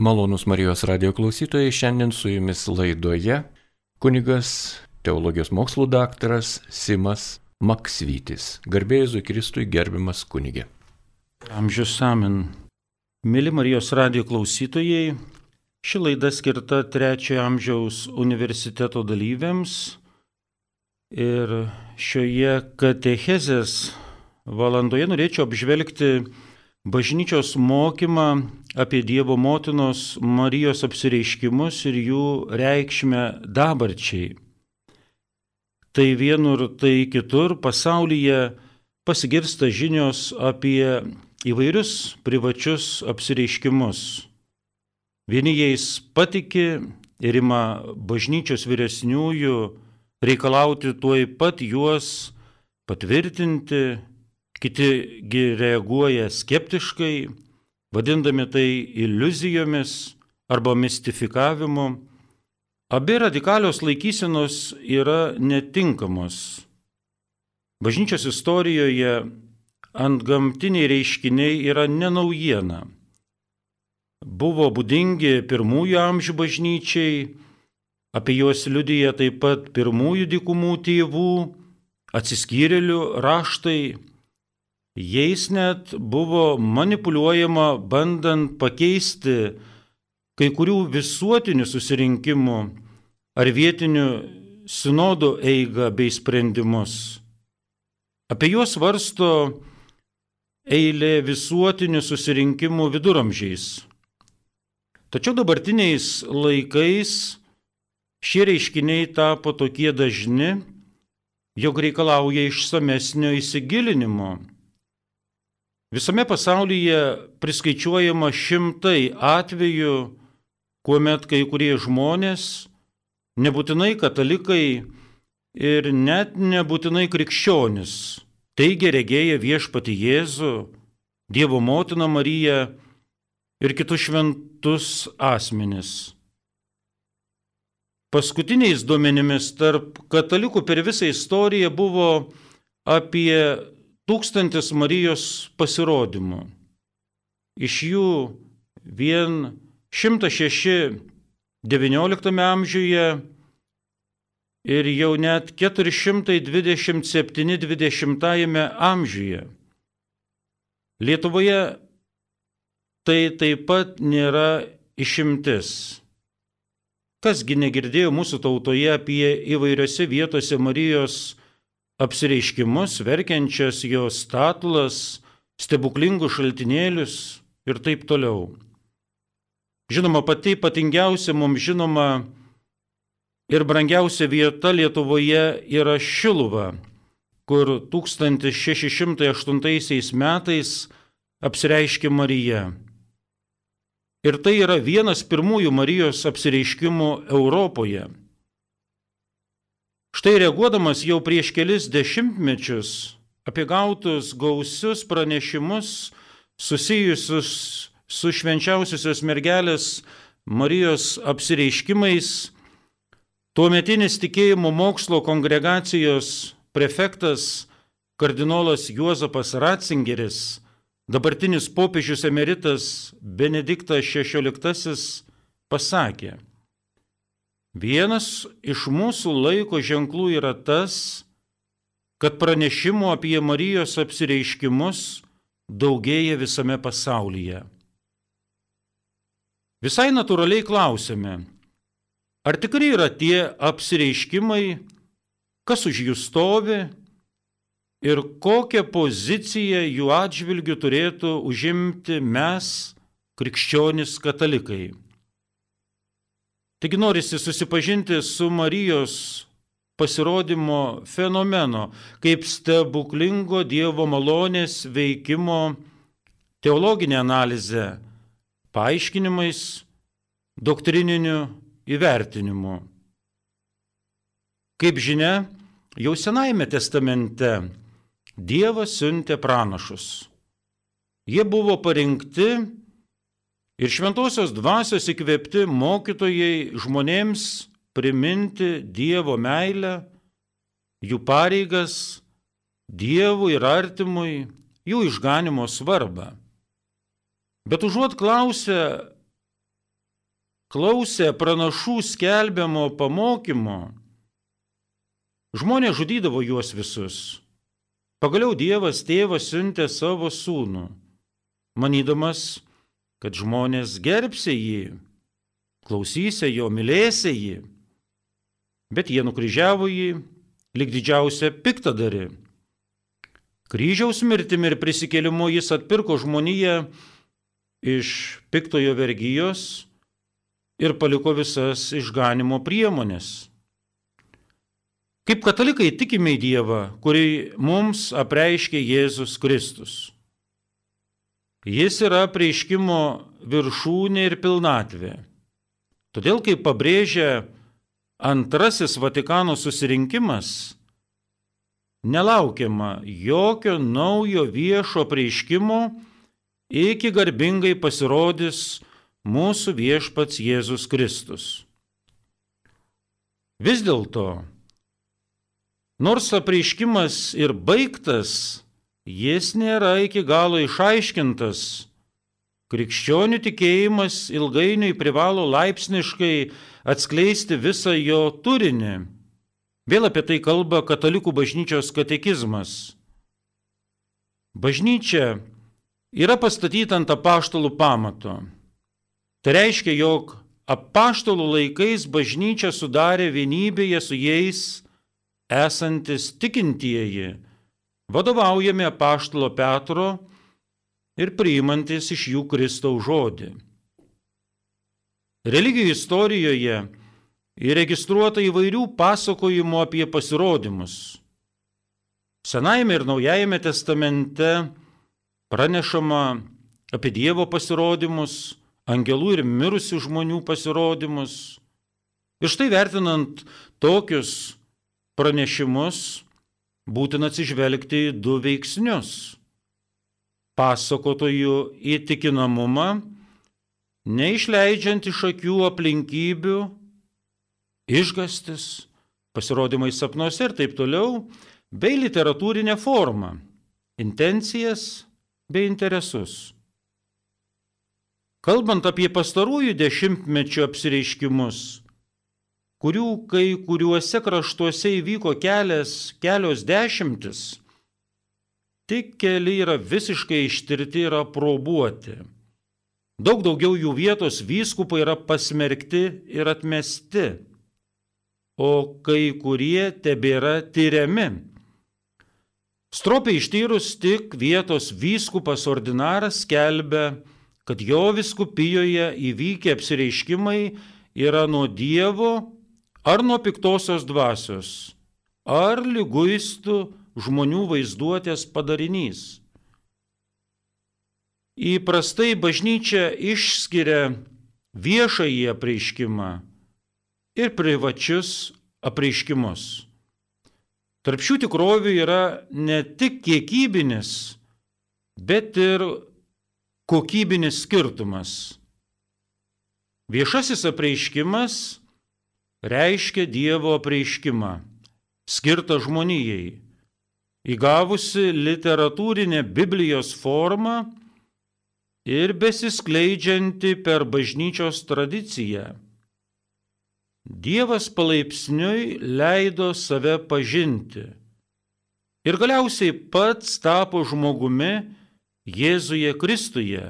Malonus Marijos radio klausytojai, šiandien su jumis laidoje kunigas, teologijos mokslų daktaras Simas Maksvytis. Garbėjai Kristui gerbiamas kunigė. Amžius samin. Mėly Marijos radio klausytojai, ši laida skirta trečiojo amžiaus universiteto dalyviams ir šioje katechezės valandoje norėčiau apžvelgti bažnyčios mokymą apie Dievo motinos Marijos apsireiškimus ir jų reikšmę dabarčiai. Tai vienur, tai kitur pasaulyje pasigirsta žinios apie įvairius privačius apsireiškimus. Vieni jais patiki ir ima bažnyčios vyresniųjų reikalauti tuoj pat juos patvirtinti Kitigi reaguoja skeptiškai, vadindami tai iliuzijomis arba mistifikavimu. Abi radikalios laikysenos yra netinkamos. Bažnyčios istorijoje ant gamtiniai reiškiniai yra nenaujiena. Buvo būdingi pirmųjų amžių bažnyčiai, apie juos liudyja taip pat pirmųjų dikumų tėvų, atsiskyrėlių raštai, Jais net buvo manipuliuojama bandant pakeisti kai kurių visuotinių susirinkimų ar vietinių sinodų eigą bei sprendimus. Apie juos varsto eilė visuotinių susirinkimų viduramžiais. Tačiau dabartiniais laikais šie reiškiniai tapo tokie dažni, jog reikalauja išsamesnio įsigilinimo Visame pasaulyje priskaičiuojama šimtai atvejų, kuomet kai kurie žmonės, nebūtinai katalikai ir net nebūtinai krikščionis, teigia regėję viešpati Jėzų, Dievo motiną Mariją ir kitus šventus asmenis. Paskutiniais duomenimis tarp katalikų per visą istoriją buvo apie tūkstantis Marijos pasirodymų. Iš jų vien 106 XIX amžiuje ir jau net 427 20 amžiuje. Lietuvoje tai taip pat nėra išimtis. Kasgi negirdėjo mūsų tautoje apie įvairiose vietose Marijos apsireiškimus, verkiančias jos statulas, stebuklingus šaltinėlius ir taip toliau. Žinoma, pati ypatingiausia mums žinoma ir brangiausia vieta Lietuvoje yra Šiluva, kur 1608 metais apsireiškė Marija. Ir tai yra vienas pirmųjų Marijos apsireiškimų Europoje. Štai reaguodamas jau prieš kelis dešimtmečius apie gautus gausius pranešimus susijusius su švenčiausiosios mergelės Marijos apsireiškimais, tuometinis tikėjimo mokslo kongregacijos prefektas kardinolas Juozapas Ratzingeris, dabartinis popiežius emeritas Benediktas XVI pasakė, Vienas iš mūsų laiko ženklų yra tas, kad pranešimų apie Marijos apsireiškimus daugėja visame pasaulyje. Visai natūraliai klausime, ar tikrai yra tie apsireiškimai, kas už jų stovi ir kokią poziciją jų atžvilgių turėtų užimti mes, krikščionis katalikai. Taigi norisi susipažinti su Marijos pasirodymo fenomeno, kaip stebuklingo Dievo malonės veikimo teologinė analizė, paaiškinimais, doktrininiu įvertinimu. Kaip žinia, jau Senajame testamente Dievas siuntė pranašus. Jie buvo parinkti ir šventosios dvasios įkvėpti mokytojai žmonėms priminti Dievo meilę, jų pareigas, Dievui ir artimui, jų išganimo svarbą. Bet užuot klausę, klausę pranašų skelbiamo pamokymo, žmonės žudydavo juos visus. Pagaliau Dievas tėvas siuntė savo sūnų, manydamas, kad žmonės gerbsi jį, klausysė jo, mylėsi jį. Bet jie nukryžiavo jį, lik didžiausia piktadarį. Kryžiaus mirtimi ir prisikėlimu jis atpirko žmoniją iš piktojo vergyjos ir paliko visas išganimo priemonės. Kaip katalikai tikime į Dievą, kurį mums apreiškė Jėzus Kristus. Jis yra prieiškimo viršūnė ir pilnatvė. Todėl, kaip pabrėžia antrasis Vatikano susirinkimas, nelaukiama jokio naujo viešo prieiškimo, iki garbingai pasirodys mūsų viešpats Jėzus Kristus. Vis dėlto, Nors apreiškimas ir baigtas, jis nėra iki galo išaiškintas. Krikščionių tikėjimas ilgainiui privalo laipsniškai atskleisti visą jo turinį. Vėl apie tai kalba Katalikų bažnyčios katekizmas. Bažnyčia yra pastatyta ant apaštalų pamato. Tai reiškia, jog apaštalų laikais bažnyčia sudarė vienybėje su jais esantis tikintieji, vadovaujami apaštalo Petro ir priimantis iš jų Kristaus žodį. Religijų istorijoje įregistruota įvairių pasakojimų apie pasirodymus. Senajame ir Naujajame testamente pranešama apie Dievo pasirodymus, angelų ir mirusių žmonių pasirodymus. Ir štai vertinant tokius pranešimus būtina atsižvelgti į du veiksnius - pasakotojų įtikinamumą, neišleidžiant iš akių aplinkybių, išgastis, pasirodymai sapnuose ir taip toliau, bei literatūrinę formą, intencijas bei interesus. Kalbant apie pastarųjų dešimtmečių apsireiškimus, kurių kai kuriuose kraštuose įvyko kelias, kelios dešimtis, tik keli yra visiškai ištirti ir aprobuoti. Daug daugiau jų vietos vyskupai yra pasmerkti ir atmesti, o kai kurie tebėra tyriami. Stropiai ištyrus tik vietos vyskupas ordinaras skelbia, kad jo viskupijoje įvykę apsireiškimai yra nuo Dievo ar nuo piktosios dvasios, ar lyguistų žmonių vaizduotės padarinys. Įprastai bažnyčia išskiria viešąjį apreiškimą ir privačius apreiškimus. Tarp šių tikrovių yra ne tik kiekybinis, bet ir kokybinis skirtumas. Viešasis apreiškimas reiškia Dievo apreiškimą, skirtą žmonijai, įgavusi literatūrinę Biblijos formą ir besiskleidžianti per bažnyčios tradiciją. Dievas palaipsniui leido save pažinti ir galiausiai pats tapo žmogumi Jėzuje Kristuje,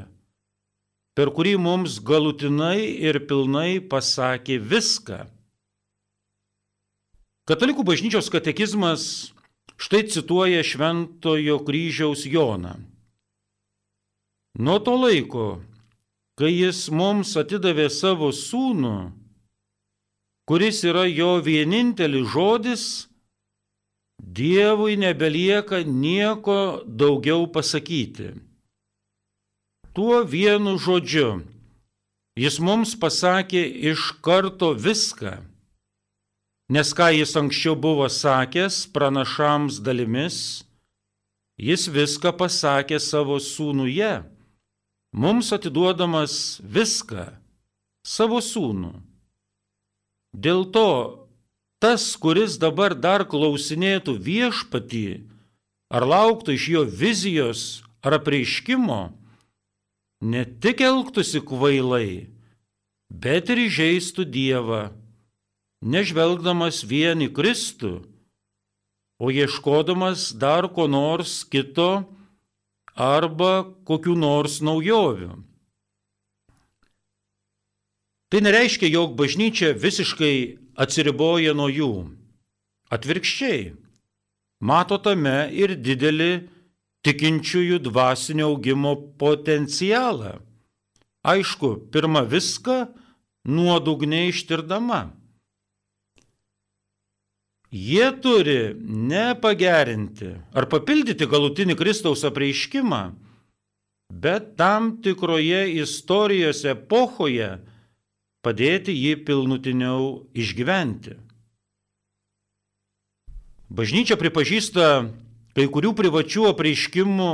per kurį mums galutinai ir pilnai pasakė viską. Katalikų bažnyčios katekizmas štai cituoja Šventojo kryžiaus Joną. Nuo to laiko, kai jis mums atidavė savo sūnų, kuris yra jo vienintelis žodis, Dievui nebelieka nieko daugiau pasakyti. Tuo vienu žodžiu jis mums pasakė iš karto viską Nes ką jis anksčiau buvo sakęs pranašams dalimis, jis viską pasakė savo sūnuje, mums atiduodamas viską, savo sūnų. Dėl to tas, kuris dabar dar klausinėtų viešpatį, ar lauktų iš jo vizijos ar apreiškimo, ne tik elgtųsi kvailai, bet ir įžeistų Dievą, nežvelgdamas vien į Kristų, o ieškodamas dar ko nors kito arba kokių nors naujovių. Tai nereiškia, jog bažnyčia visiškai atsiriboja nuo jų. Atvirkščiai, mato tame ir didelį tikinčiųjų dvasinio augimo potencialą. Aišku, pirmą viską nuodugniai ištirdama. Jie turi ne pagerinti ar papildyti galutinį Kristaus apreiškimą, bet tam tikroje istorijos epochoje padėti jį pilnutiniau išgyventi. Bažnyčia pripažįsta kai kurių privačių apreiškimų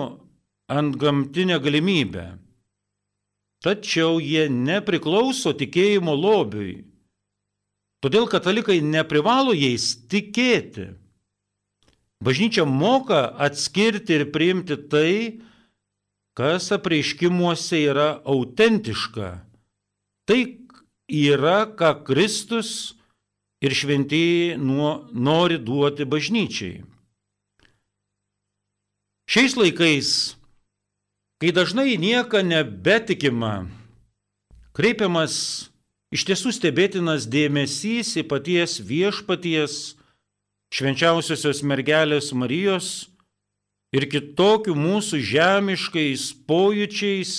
ant gamtinę galimybę, tačiau jie nepriklauso tikėjimo lobiui. Todėl katalikai neprivalo jais tikėti. Bažnyčia moka atskirti ir priimti tai, kas apreiškimuose yra autentiška. Tai yra, ką Kristus ir šventieji nori duoti bažnyčiai. Šiais laikais, kai dažnai nieka nebetikima, kreipiamas iš tiesų stebėtinas dėmesys į paties viešpaties švenčiausiosios mergelės Marijos ir kitokių mūsų žemiškais pojūčiais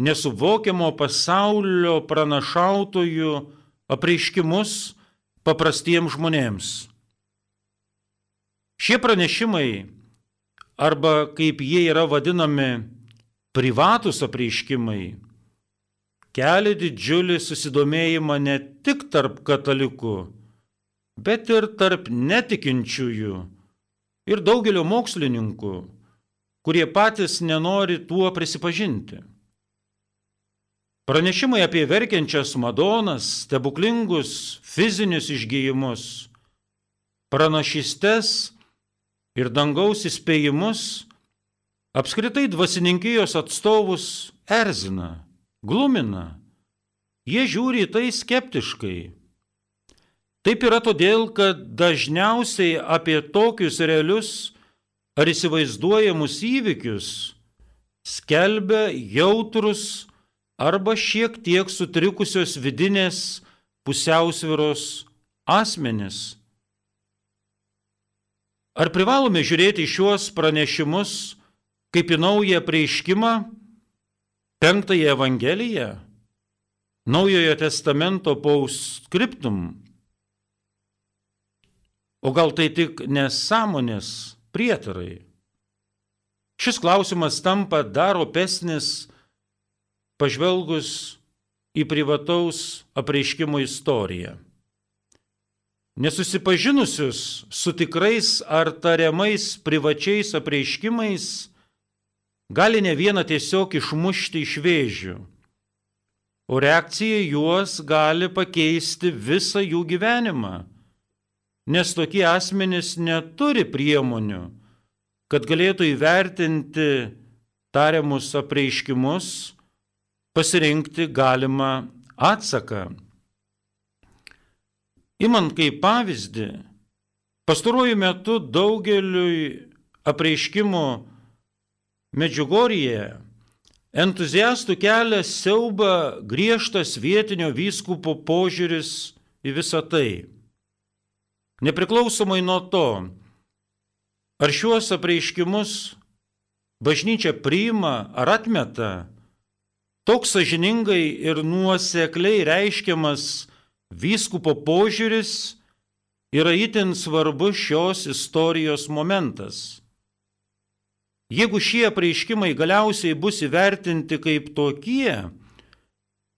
nesuvokiamo pasaulio pranašautojų apreiškimus paprastiems žmonėms. Šie pranešimai, arba kaip jie yra vadinami, privatus apreiškimai, kelia didžiulį susidomėjimą ne tik tarp katalikų, bet ir tarp netikinčiųjų ir daugelio mokslininkų, kurie patys nenori tuo prisipažinti. Pranešimai apie verkiančias Madonas, stebuklingus fizinius išgyjimus, pranašystes ir dangaus įspėjimus apskritai dvasininkijos atstovus erzina, glumina. Jie žiūri į tai skeptiškai. Taip yra todėl, kad dažniausiai apie tokius realius ar įsivaizduojamus įvykius skelbia jautrus arba šiek tiek sutrikusios vidinės pusiausviros asmenis. Ar privalome žiūrėti šiuos pranešimus kaip į naują prieiškimą, penktąją Evangeliją, Naujojo testamento postscriptum? O gal tai tik nesąmonės prietarai? Šis klausimas tampa dar opesnis pažvelgus į privataus apreiškimo istoriją. Nesusipažinusius su tikrais ar tariamais privačiais apreiškimais gali ne vieną tiesiog išmušti iš vėžių, o reakcija juos gali pakeisti visą jų gyvenimą, nes tokie asmenys neturi priemonių, kad galėtų įvertinti tariamus apreiškimus pasirinkti galimą atsaką. Imant kaip pavyzdį, pastaruoju metu daugeliui apreiškimų Medžiugorėje entuziastų kelia siauba griežtas vietinio vyskupo požiūris į visą tai. Nepriklausomai nuo to, ar šiuos apreiškimus bažnyčia priima ar atmeta, Toks sažiningai ir nuosekliai reiškiamas vyskupo požiūris yra itin svarbus šios istorijos momentas. Jeigu šie apreiškimai galiausiai bus įvertinti kaip tokie,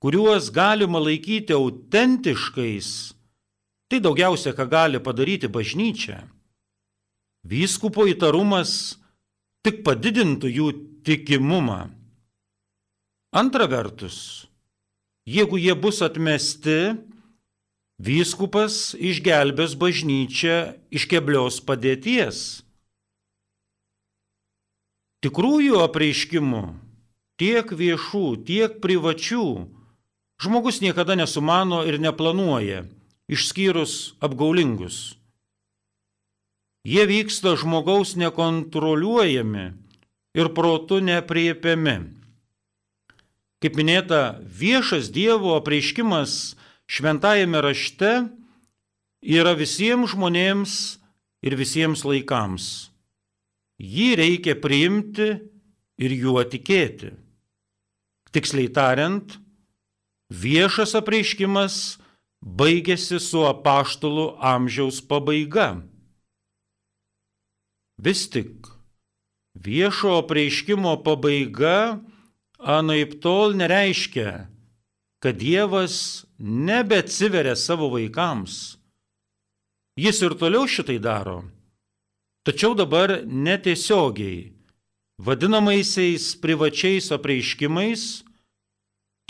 kuriuos galima laikyti autentiškais, tai daugiausia, ką gali padaryti bažnyčia. Vyskupo įtarumas tik padidintų jų tikimumą. Antra vertus, jeigu jie bus atmesti, vyskupas išgelbės bažnyčią iš keblios padėties. Tikrųjų apreiškimų, tiek viešų, tiek privačių, žmogus niekada nesumano ir neplanuoja, išskyrus apgaulingus. Jie vyksta žmogaus nekontroliuojami ir protu nepriepiami. Kaip minėta, viešas Dievo apreiškimas šventajame rašte yra visiems žmonėms ir visiems laikams. Jį reikia priimti ir juo tikėti. Tiksliai tariant, viešas apreiškimas baigėsi su apaštalų amžiaus pabaiga. Vis tik viešo apreiškimo pabaiga anaip tol nereiškia, kad Dievas nebeatsiveria savo vaikams. Jis ir toliau šitai daro. Tačiau dabar netiesiogiai, vadinamaisiais privačiais apreiškimais,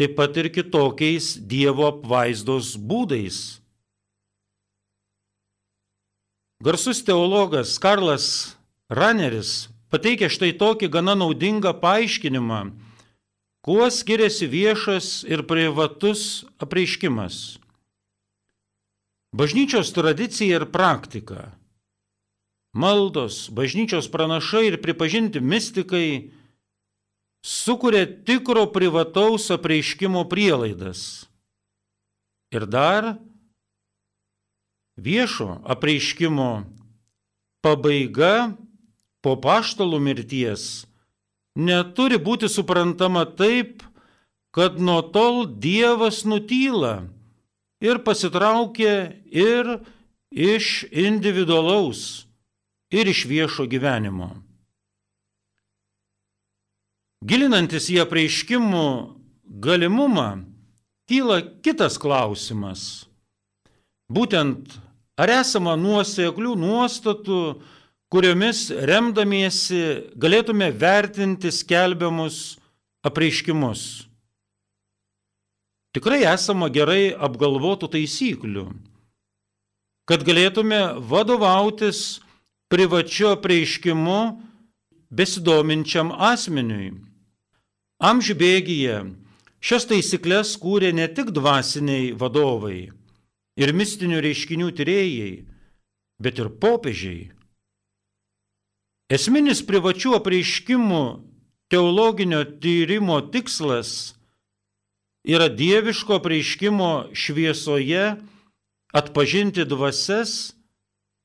taip pat ir kitokiais Dievo apvaizdos būdais. Garsus teologas Karlas Raneris pateikia štai tokį gana naudingą paaiškinimą, kuo skiriasi viešas ir privatus apreiškimas. Bažnyčios tradicija ir praktika. Maldos, bažnyčios pranašai ir pripažinti mystikai sukuria tikro privataus apreiškimo prielaidas. Ir dar viešo apreiškimo pabaiga po paštalų mirties neturi būti suprantama taip, kad nuo tol Dievas nutyla ir pasitraukia ir iš individualaus, ir iš viešo gyvenimo. Gilinantis į apreiškimų galimumą, kyla kitas klausimas. Būtent Ar esama nuoseklių nuostatų, kuriomis remdamiesi galėtume vertinti skelbiamus apreiškimus? Tikrai esama gerai apgalvotų taisyklių, kad galėtume vadovautis privačiu apreiškimu besidominčiam asmeniui. Amžių bėgyje šias taisyklės kūrė ne tik dvasiniai vadovai ir mistinių reiškinių tyrėjai, bet ir popiežiai. Esminis privačių apreiškimų teologinio tyrimo tikslas yra dieviško apreiškimo šviesoje atpažinti dvases,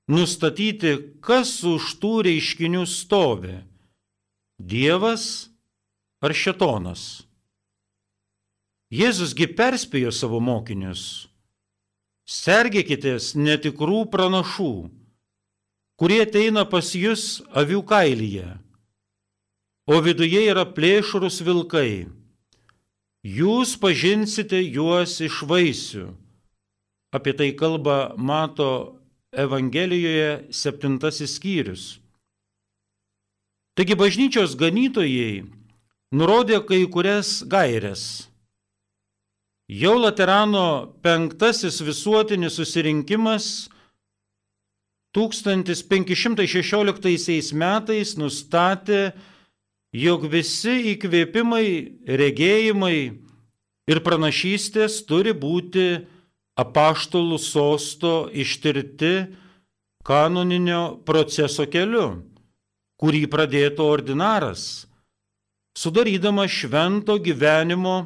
nustatyti, kas už tų reiškinių stovi - Dievas ar Šetonas. Jėzusgi perspėjo savo mokinius Sergėkitės netikrų pranašų, kurie ateina pas jūs avių kailyje, o viduje yra plėšrus vilkai. Jūs pažinsite juos iš vaisių. Apie tai kalba Mato Evangelijoje septintasis skyrius. Taigi bažnyčios ganytojai nurodė kai kurias gairias Jau Laterano penktasis visuotinis susirinkimas 1516 metais nustatė, jog visi įkvėpimai, regėjimai ir pranašystės turi būti apaštalų sosto ištirti kanoninio proceso keliu, kurį pradėtų ordinaras, sudarydama švento gyvenimo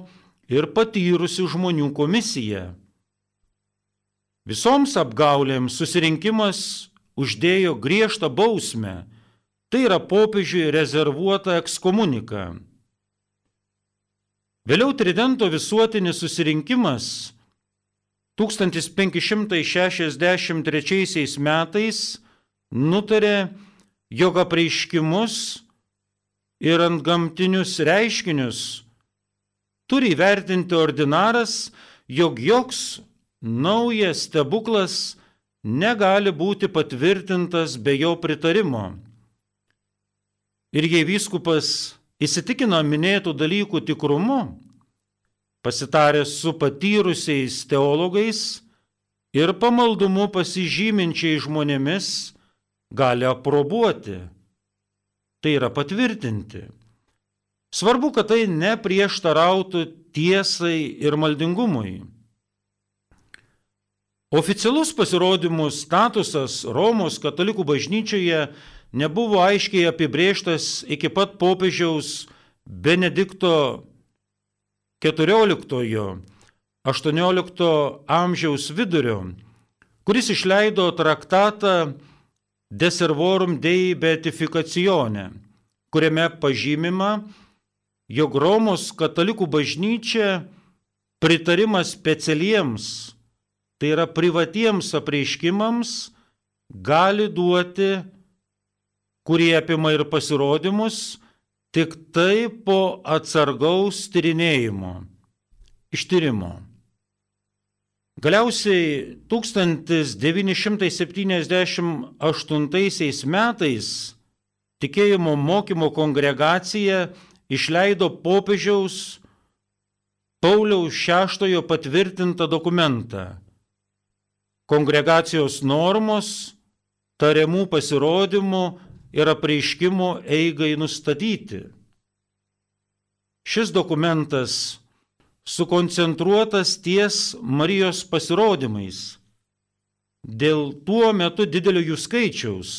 ir patyrusių žmonių komisija. Visoms apgaulėms susirinkimas uždėjo griežtą bausmę, tai yra popiežiui rezervuota ekskomunika. Vėliau Tridento visuotinis susirinkimas 1563 metais nutarė, jog apreiškimus ir ant gamtinius reiškinius turi įvertinti ordinaras, jog joks naujas stebuklas negali būti patvirtintas be jo pritarimo. Ir jei vyskupas įsitikino minėtų dalykų tikrumu, pasitaręs su patyrusiais teologais ir pamaldumu pasižyminčiai žmonėmis, gali aprobuoti, tai yra patvirtinti. Svarbu, kad tai neprieštarautų tiesai ir maldingumui. Oficialus pasirodymų statusas Romos katalikų bažnyčioje nebuvo aiškiai apibrieštas iki pat popiežiaus Benedikto XIV-18 amžiaus vidurio, kuris išleido traktatą De Servorum Dei Beatificacione, kuriame pažymima, jog Romos katalikų bažnyčia pritarimas specialiems tai yra privatiems apreiškimams, gali duoti, kurie apima ir pasirodymus, tik tai po atsargaus tyrinėjimo, ištyrimo. Galiausiai 1978 metais tikėjimo mokymo kongregacija išleido popiežiaus Pauliaus VI patvirtintą dokumentą kongregacijos normos, tariamų pasirodymų ir apreiškimų eigai nustatyti. Šis dokumentas sukoncentruotas ties Marijos pasirodymais. Dėl tuo metu didelio jų skaičiaus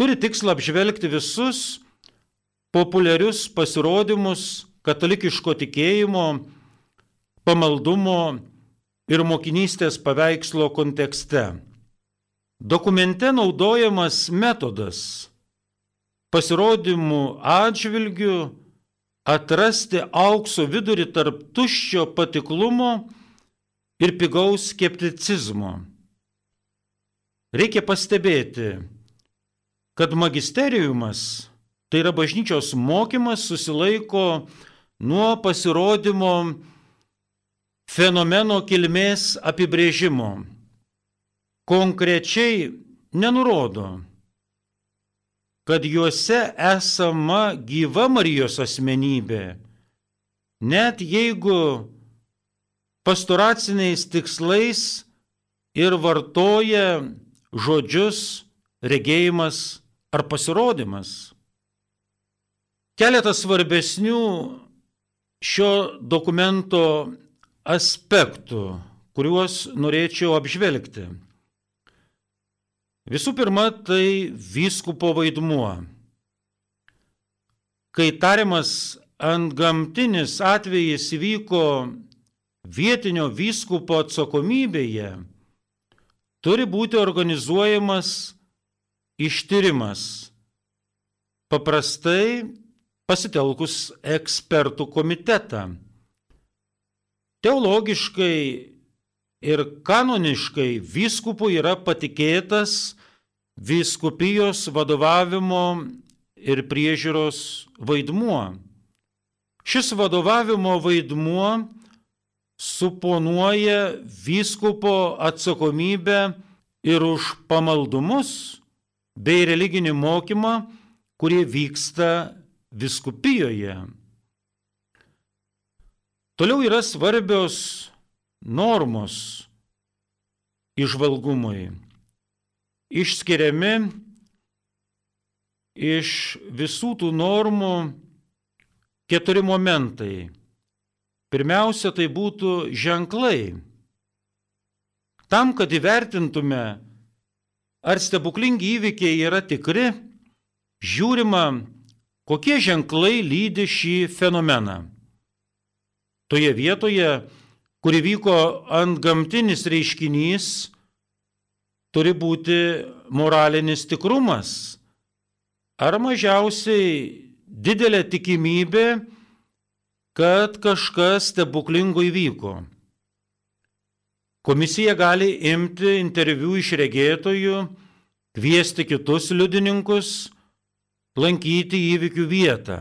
turi tikslą apžvelgti visus populiarius pasirodymus katalikiško tikėjimo, pamaldumo ir mokinystės paveikslo kontekste. Dokumente naudojamas metodas pasirodymų atžvilgių atrasti aukso vidurį tarp tuščio patiklumo ir pigaus skepticizmo. Reikia pastebėti, kad magisteriumas, tai yra bažnyčios mokymas, susilaiko nuo pasirodymo fenomeno kilmės apibrėžimo. Konkrečiai nenurodo, kad juose esama gyva Marijos asmenybė, net jeigu pastoraciniais tikslais ir vartoja žodžius regėjimas ar pasirodymas. Keletas svarbesnių šio dokumento aspektų, kuriuos norėčiau apžvelgti. Visų pirma, tai vyskupo vaidmuo. Kai tariamas ant gamtinis atvejis įvyko vietinio vyskupo atsakomybėje, turi būti organizuojamas ištyrimas, paprastai pasitelkus ekspertų komitetą. Teologiškai ir kanoniškai vyskupui yra patikėtas vyskupijos vadovavimo ir priežiūros vaidmuo. Šis vadovavimo vaidmuo suponuoja vyskupo atsakomybę ir už pamaldumus bei religinį mokymą, kurie vyksta viskupijoje. Toliau yra svarbios normos išvalgumui. Išskiriami iš visų tų normų keturi momentai. Pirmiausia, tai būtų ženklai. Tam, kad įvertintume, ar stebuklingi įvykiai yra tikri, žiūrima, kokie ženklai lydi šį fenomeną toje vietoje, kur vyko ant gamtinis reiškinys, turi būti moralinis tikrumas. Ar mažiausiai didelė tikimybė, kad kažkas stebuklingo įvyko. Komisija gali imti interviu iš regėtojų, kviesti kitus liudininkus, lankyti įvykių vietą.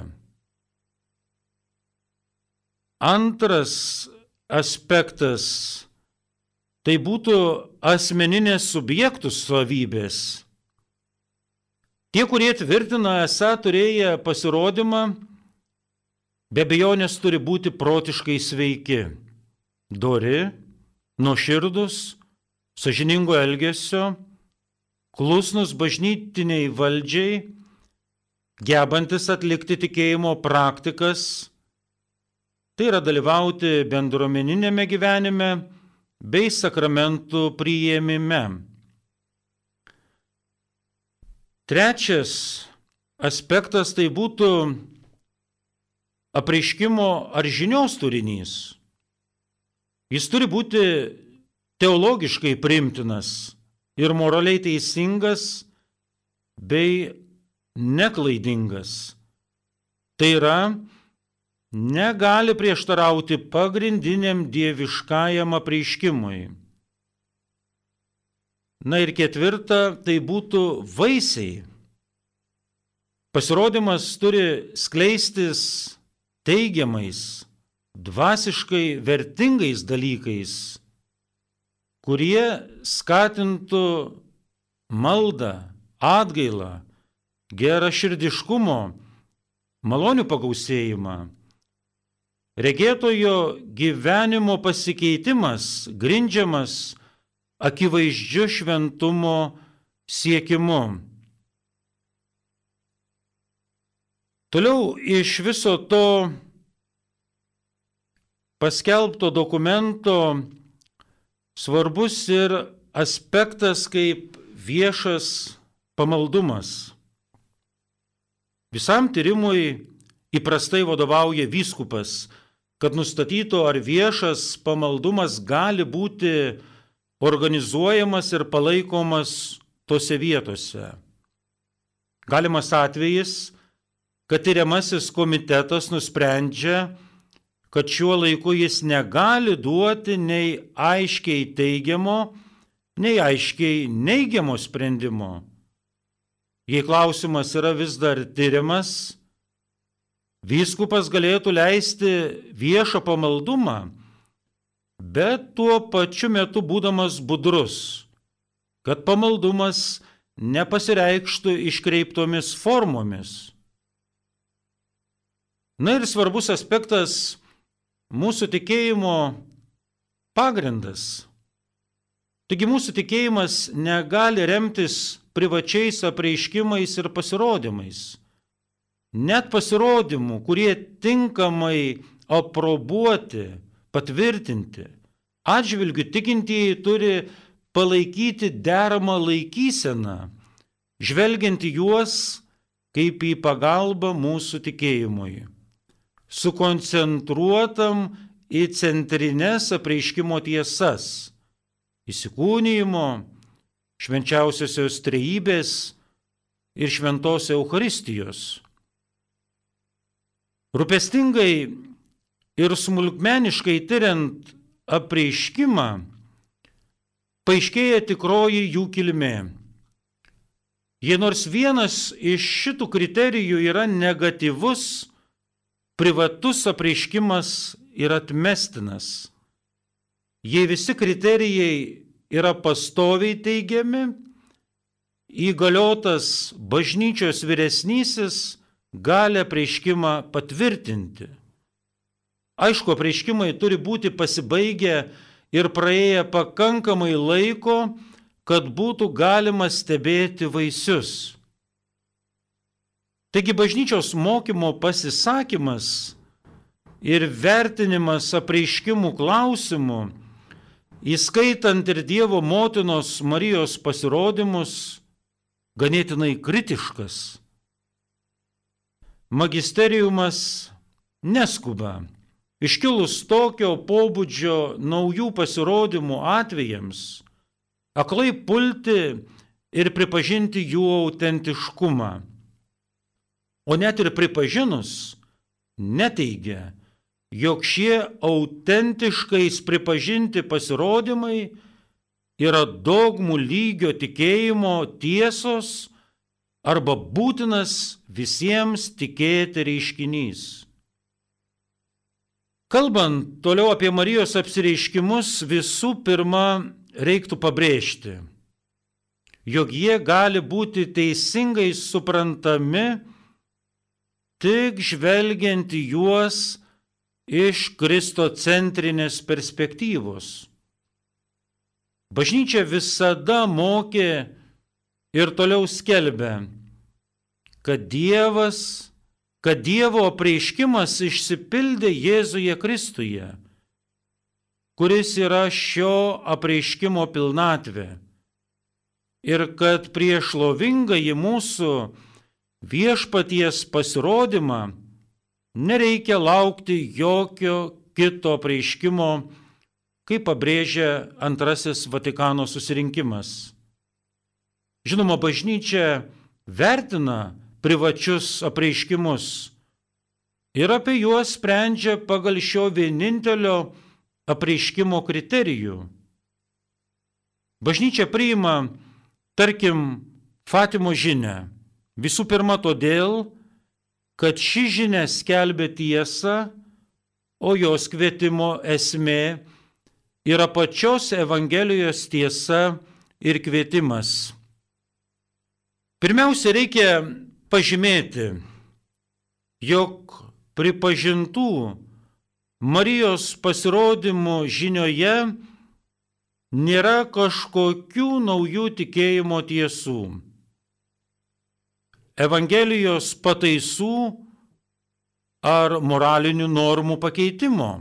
Antras aspektas tai būtų asmeninės subjektų savybės. Tie, kurie tvirtina esą turėję pasirodymą, be bejonės turi būti protiškai sveiki, dori, nuoširdus, sažiningo elgesio, klusnus bažnytiniai valdžiai, gebantis atlikti tikėjimo praktikas tai yra dalyvauti bendruomeninėme gyvenime bei sakramentų priėmime. Trečias aspektas tai būtų apreiškimo ar žinios turinys. Jis turi būti teologiškai primtinas ir moraliai teisingas bei neklaidingas. Tai yra, negali prieštarauti pagrindiniam dieviškajam apreiškimui. Na ir ketvirta, tai būtų vaisiai. Pasirodymas turi skleistis teigiamais, dvasiškai vertingais dalykais, kurie skatintų maldą, atgailą, gerą širdiškumo, malonių pagausėjimą. Regėtojo gyvenimo pasikeitimas grindžiamas akivaizdžiu šventumo siekimu. Toliau iš viso to paskelbto dokumento svarbus ir aspektas kaip viešas pamaldumas. Visam tyrimui įprastai vadovauja vyskupas, kad nustatytų, ar viešas pamaldumas gali būti organizuojamas ir palaikomas tose vietose. Galimas atvejis, kad tyriamasis komitetas nusprendžia, kad šiuo laiku jis negali duoti nei aiškiai teigiamo, nei aiškiai neigiamo sprendimo. Jei klausimas yra vis dar tyriamas, vyskupas galėtų leisti viešą pamaldumą, bet tuo pačiu metu būdamas budrus, kad pamaldumas nepasireikštų iškreiptomis formomis. Na ir svarbus aspektas mūsų tikėjimo pagrindas. Taigi mūsų tikėjimas negali remtis privačiais apreiškimais ir pasirodymais. Net pasirodymų, kurie tinkamai aprobuoti, patvirtinti, atžvilgių tikintieji turi palaikyti deramą laikyseną, žvelgiant į juos kaip į pagalbą mūsų tikėjimui sukoncentruotam į centrinės apreiškimo tiesas - įsikūnymo, švenčiausiosios trejybės ir šventos Euharistijos. Rūpestingai ir smulkmeniškai tyriant apreiškimą, paaiškėja tikroji jų kilmė. Jei nors vienas iš šitų kriterijų yra negatyvus, privatus apreiškimas yra atmestinas. Jei visi kriterijai yra pastoviai teigiami, įgaliotas bažnyčios vyresnysis gali apreiškimą patvirtinti. Aišku, apreiškimai turi būti pasibaigę ir praėję pakankamai laiko, kad būtų galima stebėti vaisius. Taigi bažnyčios mokymo pasisakymas ir vertinimas apreiškimų klausimų, įskaitant ir Dievo motinos Marijos pasirodymus, ganėtinai kritiškas. Magisteriumas neskuba. Iškilus tokio pobūdžio naujų pasirodymų atvejams, aklai pulti ir pripažinti jų autentiškumą o net ir pripažinus, neteigia, jog šie autentiškais pripažinti pasirodymai yra dogmų lygio tikėjimo tiesos arba būtinas visiems tikėti reiškinys. Kalbant toliau apie Marijos apsireiškimus, visų pirma reiktų pabrėžti, jog jie gali būti teisingai suprantami tik žvelgiant į juos iš kristocentrinės perspektyvos. Bažnyčia visada mokė ir toliau skelbė, kad Dievas kad Dievo apreiškimas išsipildė Jėzuje Kristuje, kuris yra šio apreiškimo pilnatvė. Ir kad prieš lovingąjį mūsų viešpaties pasirodymą nereikia laukti jokio kito apreiškimo, kaip pabrėžia antrasis Vatikano susirinkimas. Žinoma, bažnyčia vertina privačius apreiškimus ir apie juos sprendžia pagal šio vienintelio apreiškimo kriterijų. Bažnyčia priima, tarkim, Fatimo žinę. Visų pirma todėl, kad ši žinia skelbia tiesą, o jos kvietimo esmė yra pačios Evangelijos tiesa ir kvietimas. Pirmiausia, reikia pažymėti, jog pripažintų Marijos pasirodymų žinioje nėra kažkokių naujų tikėjimo tiesų. Evangelijos pataisų ar moralinių normų pakeitimo.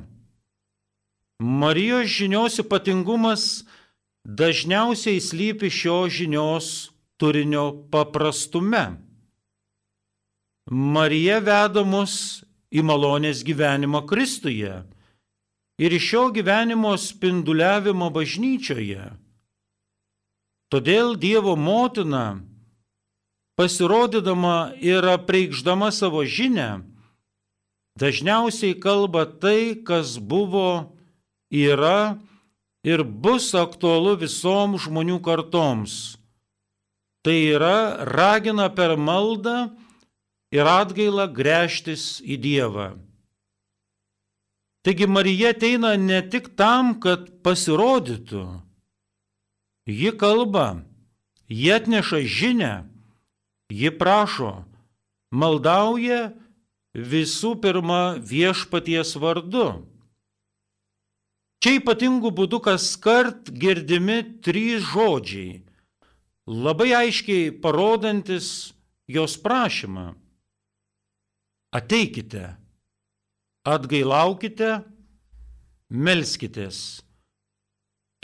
Marijos žinios ypatingumas dažniausiai slypi šios žinios turinio paprastume. Marija veda mus į malonės gyvenimą Kristuje ir iš šio gyvenimo spinduliavimo bažnyčioje. Todėl Dievo motina, pasirodydama ir apreikšdama savo žinę, dažniausiai kalba tai, kas buvo, yra ir bus aktualu visom žmonių kartoms Tai yra ragina per maldą ir atgailą grėžtis į Dievą. Taigi Marija ateina ne tik tam, kad pasirodytų. Ji kalba, ji atneša žinę, ji prašo, maldauja visų pirma viešpaties vardu. Čia ypatingų būdų kas kart girdimi trys žodžiai labai aiškiai parodantis jos prašymą. Ateikite, atgailaukite, melskitės.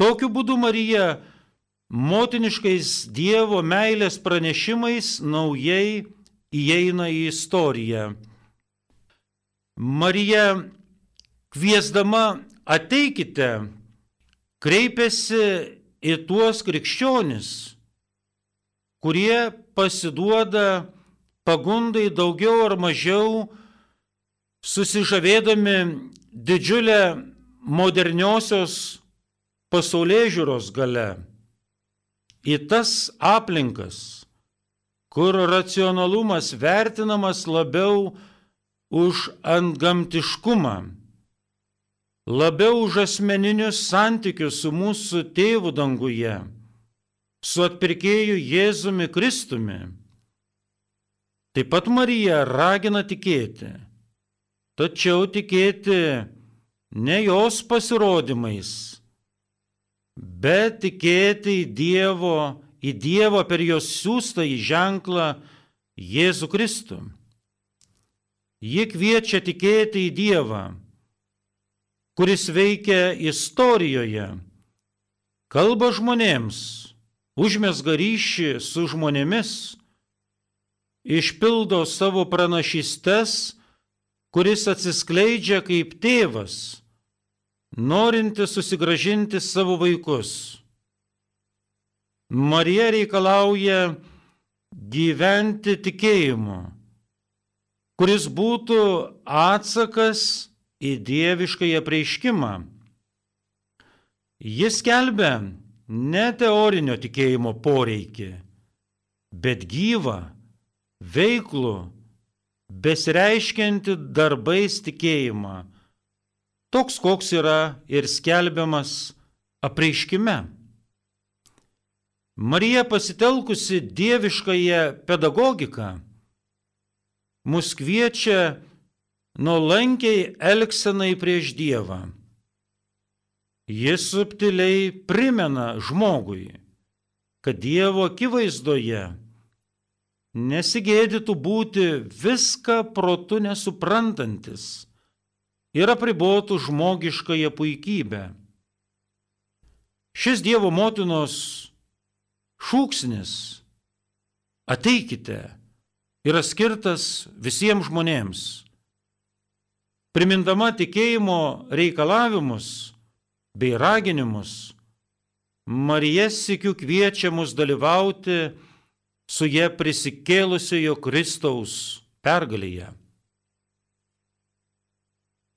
Tokiu būdu Marija motiniškais Dievo meilės pranešimais naujai įeina į istoriją. Marija kviesdama ateikite, kreipiasi į tuos krikščionis, kurie pasiduoda pagundai daugiau ar mažiau susižavėdami didžiulę moderniosios pasaulyje žiūros gale. Į tas aplinkas, kur racionalumas vertinamas labiau už antgamtiškumą, labiau už asmeninius santykius su mūsų tėvu danguje su atpirkėju Jėzumi Kristumi. Taip pat Marija ragina tikėti, tačiau tikėti ne jos pasirodymais, bet tikėti į Dievo, į Dievo per jos siūstą į ženklą Jėzų Kristų. Ji kviečia tikėti į Dievą, kuris veikia istorijoje, kalba žmonėms užmesga ryšį su žmonėmis, išpildo savo pranašystes, kuris atsiskleidžia kaip tėvas, norinti susigražinti savo vaikus. Marija reikalauja gyventi tikėjimu, kuris būtų atsakas į dieviškąją prieiškimą. Jis kelbė ne teorinio tikėjimo poreikį, bet gyvą, veiklų, besireiškianti darbais tikėjimą, toks koks yra ir skelbiamas apreiškime. Marija pasitelkusi dieviškąją pedagogiką mus kviečia nuolankiai elgsenai prieš Dievą. Jis subtiliai primena žmogui, kad Dievo akivaizdoje nesigėdytų būti viską protu nesuprantantis ir apribotų žmogiškąją puikybę. Šis Dievo motinos šūksnis ateikite yra skirtas visiems žmonėms. Primindama tikėjimo reikalavimus bei raginimus, Marija sikiu kviečia mus dalyvauti su jie prisikėlusiojo Kristaus pergalėje.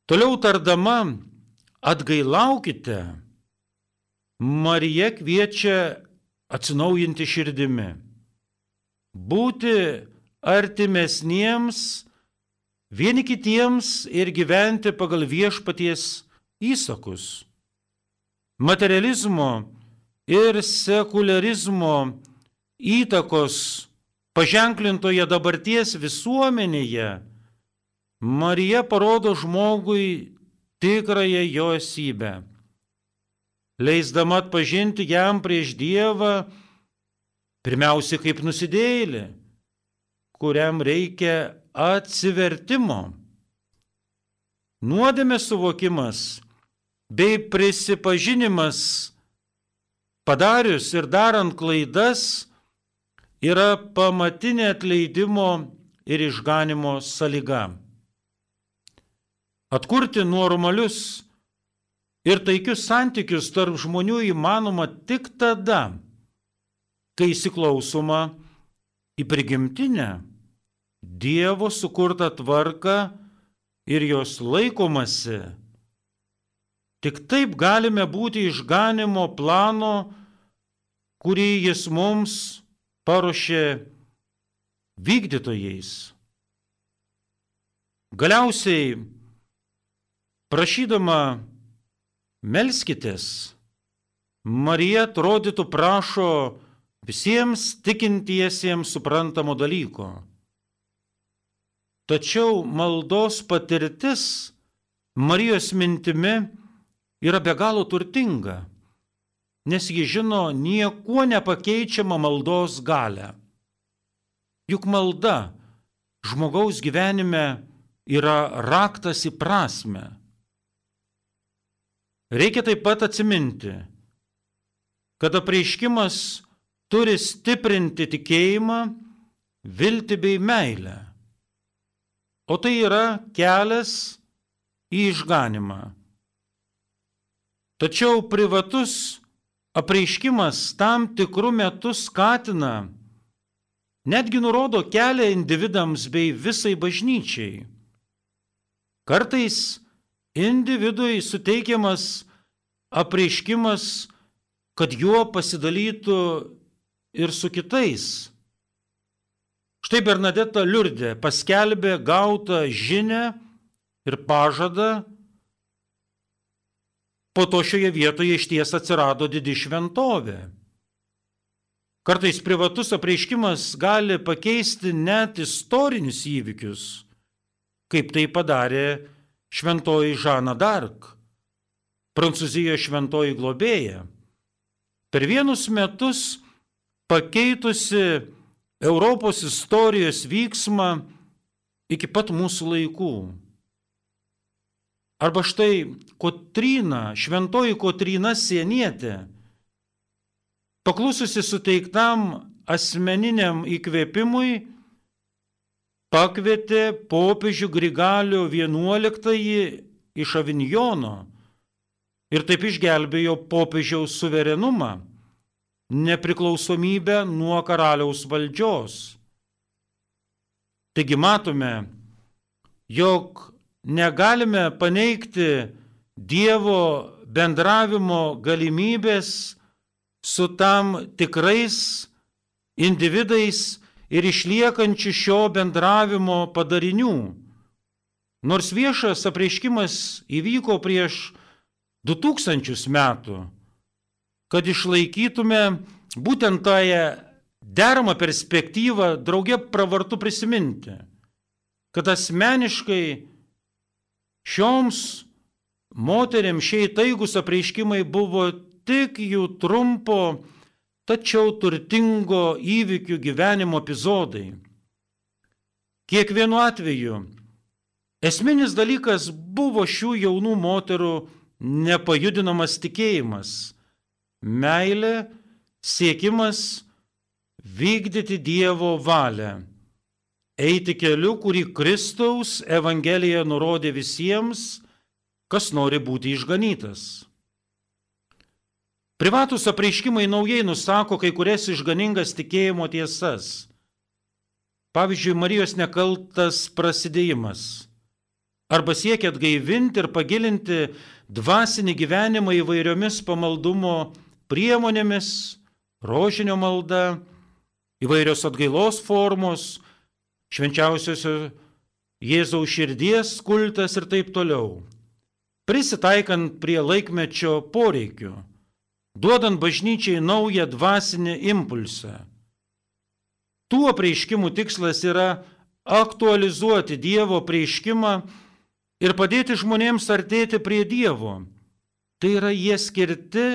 Toliau tardama, atgailaukite, Marija kviečia atsinaujinti širdimi, būti artimesniems vieni kitiems ir gyventi pagal viešpaties įsakus. Materializmo ir sekularizmo įtakos paženklintoje dabarties visuomenėje Marija parodo žmogui tikrąją jo esybę, leisdama atpažinti jam prieš Dievą pirmiausia kaip nusidėlį, kuriam reikia atsivertimo. Nuodėmės suvokimas bei prisipažinimas padarius ir darant klaidas yra pamatinė atleidimo ir išganimo sąlyga. Atkurti normalius ir taikius santykius tarp žmonių įmanoma tik tada, kai įsiklausoma į prigimtinę Dievo sukurtą tvarką ir jos laikomasi. Tik taip galime būti išganimo plano, kurį jis mums paruošė vykdytojais. Galiausiai, prašydama melskitės, Marija atrodytų prašo visiems tikintiesiems suprantamo dalyko. Tačiau maldos patirtis Marijos mintimi yra be galo turtinga, nes ji žino niekuo nepakeičiamą maldos galę. Juk malda žmogaus gyvenime yra raktas į prasme. Reikia taip pat atsiminti, kad apreiškimas turi stiprinti tikėjimą, viltį bei meilę. O tai yra kelias į išganimą. Tačiau privatus apreiškimas tam tikrų metų skatina, netgi nurodo kelią individams bei visai bažnyčiai. Kartais individui suteikiamas apreiškimas, kad juo pasidalytų ir su kitais. Štai Bernadeta Liurdė paskelbė gautą žinę ir pažadą. Po to šioje vietoje iš ties atsirado didi šventovė. Kartais privatus apreiškimas gali pakeisti net istorinius įvykius, kaip tai padarė šventoji Žana Dark, Prancūzijos šventoji globėja. Per vienus metus pakeitusi Europos istorijos vyksmą iki pat mūsų laikų. Arba štai Kotryna, šventoji Kotryna sienietė, paklususi suteiktam asmeniniam įkvėpimui, pakvietė popiežių Grigalio XI iš Avinjono ir taip išgelbėjo popiežiaus suverenumą nepriklausomybę nuo karaliaus valdžios. Taigi matome, jog negalime paneigti Dievo bendravimo galimybės su tam tikrais individais ir išliekančių šio bendravimo padarinių. Nors viešas apreiškimas įvyko prieš 2000 metų, kad išlaikytume būtent toje deramą perspektyvą draugė pravartu prisiminti, kad asmeniškai šioms moteriams šiai taigus apreiškimai buvo tik jų trumpo, tačiau turtingo įvykių gyvenimo epizodai. kiekvienu atveju esminis dalykas buvo šių jaunų moterų nepajudinamas tikėjimas, meilė, siekimas vykdyti Dievo valią, eiti keliu, kurį Kristaus Evangelija nurodė visiems, kas nori būti išganytas. Privatus apreiškimai naujai nusako kai kurias išganingas tikėjimo tiesas. Pavyzdžiui, Marijos nekaltas prasidėjimas. Arba siekia atgaivinti ir pagilinti dvasinį gyvenimą įvairiomis pamaldumo priemonėmis, rožinio malda, įvairios atgailos formos, švenčiausiosio Jėzaus širdies kultas ir taip toliau. Prisitaikant prie laikmečio poreikių duodant bažnyčiai naują dvasinį impulsą. Tų apreiškimų tikslas yra aktualizuoti Dievo prieškimą ir padėti žmonėms artėti prie Dievo. Tai yra jie skirti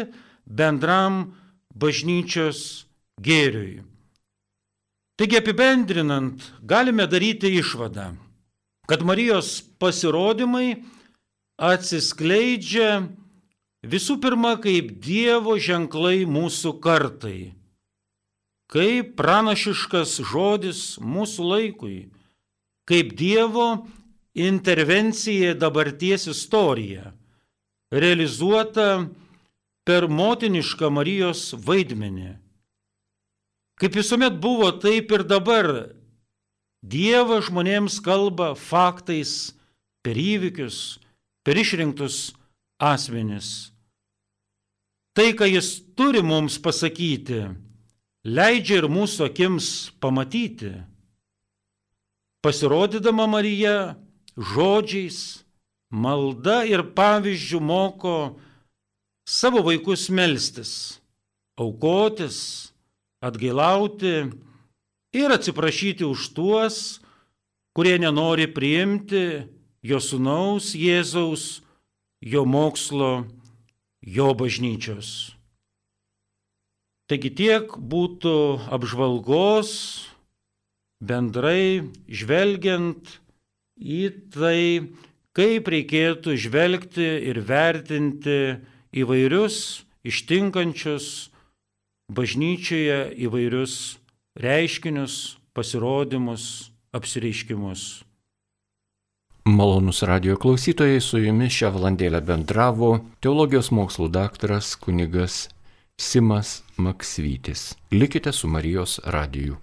bendram bažnyčios gėriui. Taigi apibendrinant, galime daryti išvadą, kad Marijos pasirodymai atsiskleidžia Visų pirma, kaip Dievo ženklai mūsų kartai, kaip pranašiškas žodis mūsų laikui, kaip Dievo intervencija dabarties istorija, realizuota per motinišką Marijos vaidmenį. Kaip visuomet buvo, taip ir dabar Dievas žmonėms kalba faktais per įvykius, per išrinktus asmenis. Tai, ką jis turi mums pasakyti, leidžia ir mūsų akims pamatyti. Pasirodydama Marija žodžiais, malda ir pavyzdžių moko savo vaikus melstis, aukotis, atgailauti ir atsiprašyti už tuos, kurie nenori priimti jo sunaus Jėzaus, jo mokslo jo bažnyčios. Taigi tiek būtų apžvalgos bendrai žvelgiant į tai, kaip reikėtų žvelgti ir vertinti įvairius ištinkančius bažnyčioje įvairius reiškinius, pasirodymus, apsireiškimus. Malonus radio klausytojai, su jumis šią valandėlę bendravo teologijos mokslų daktaras kunigas Simas Maksvytis. Likite su Marijos radiju.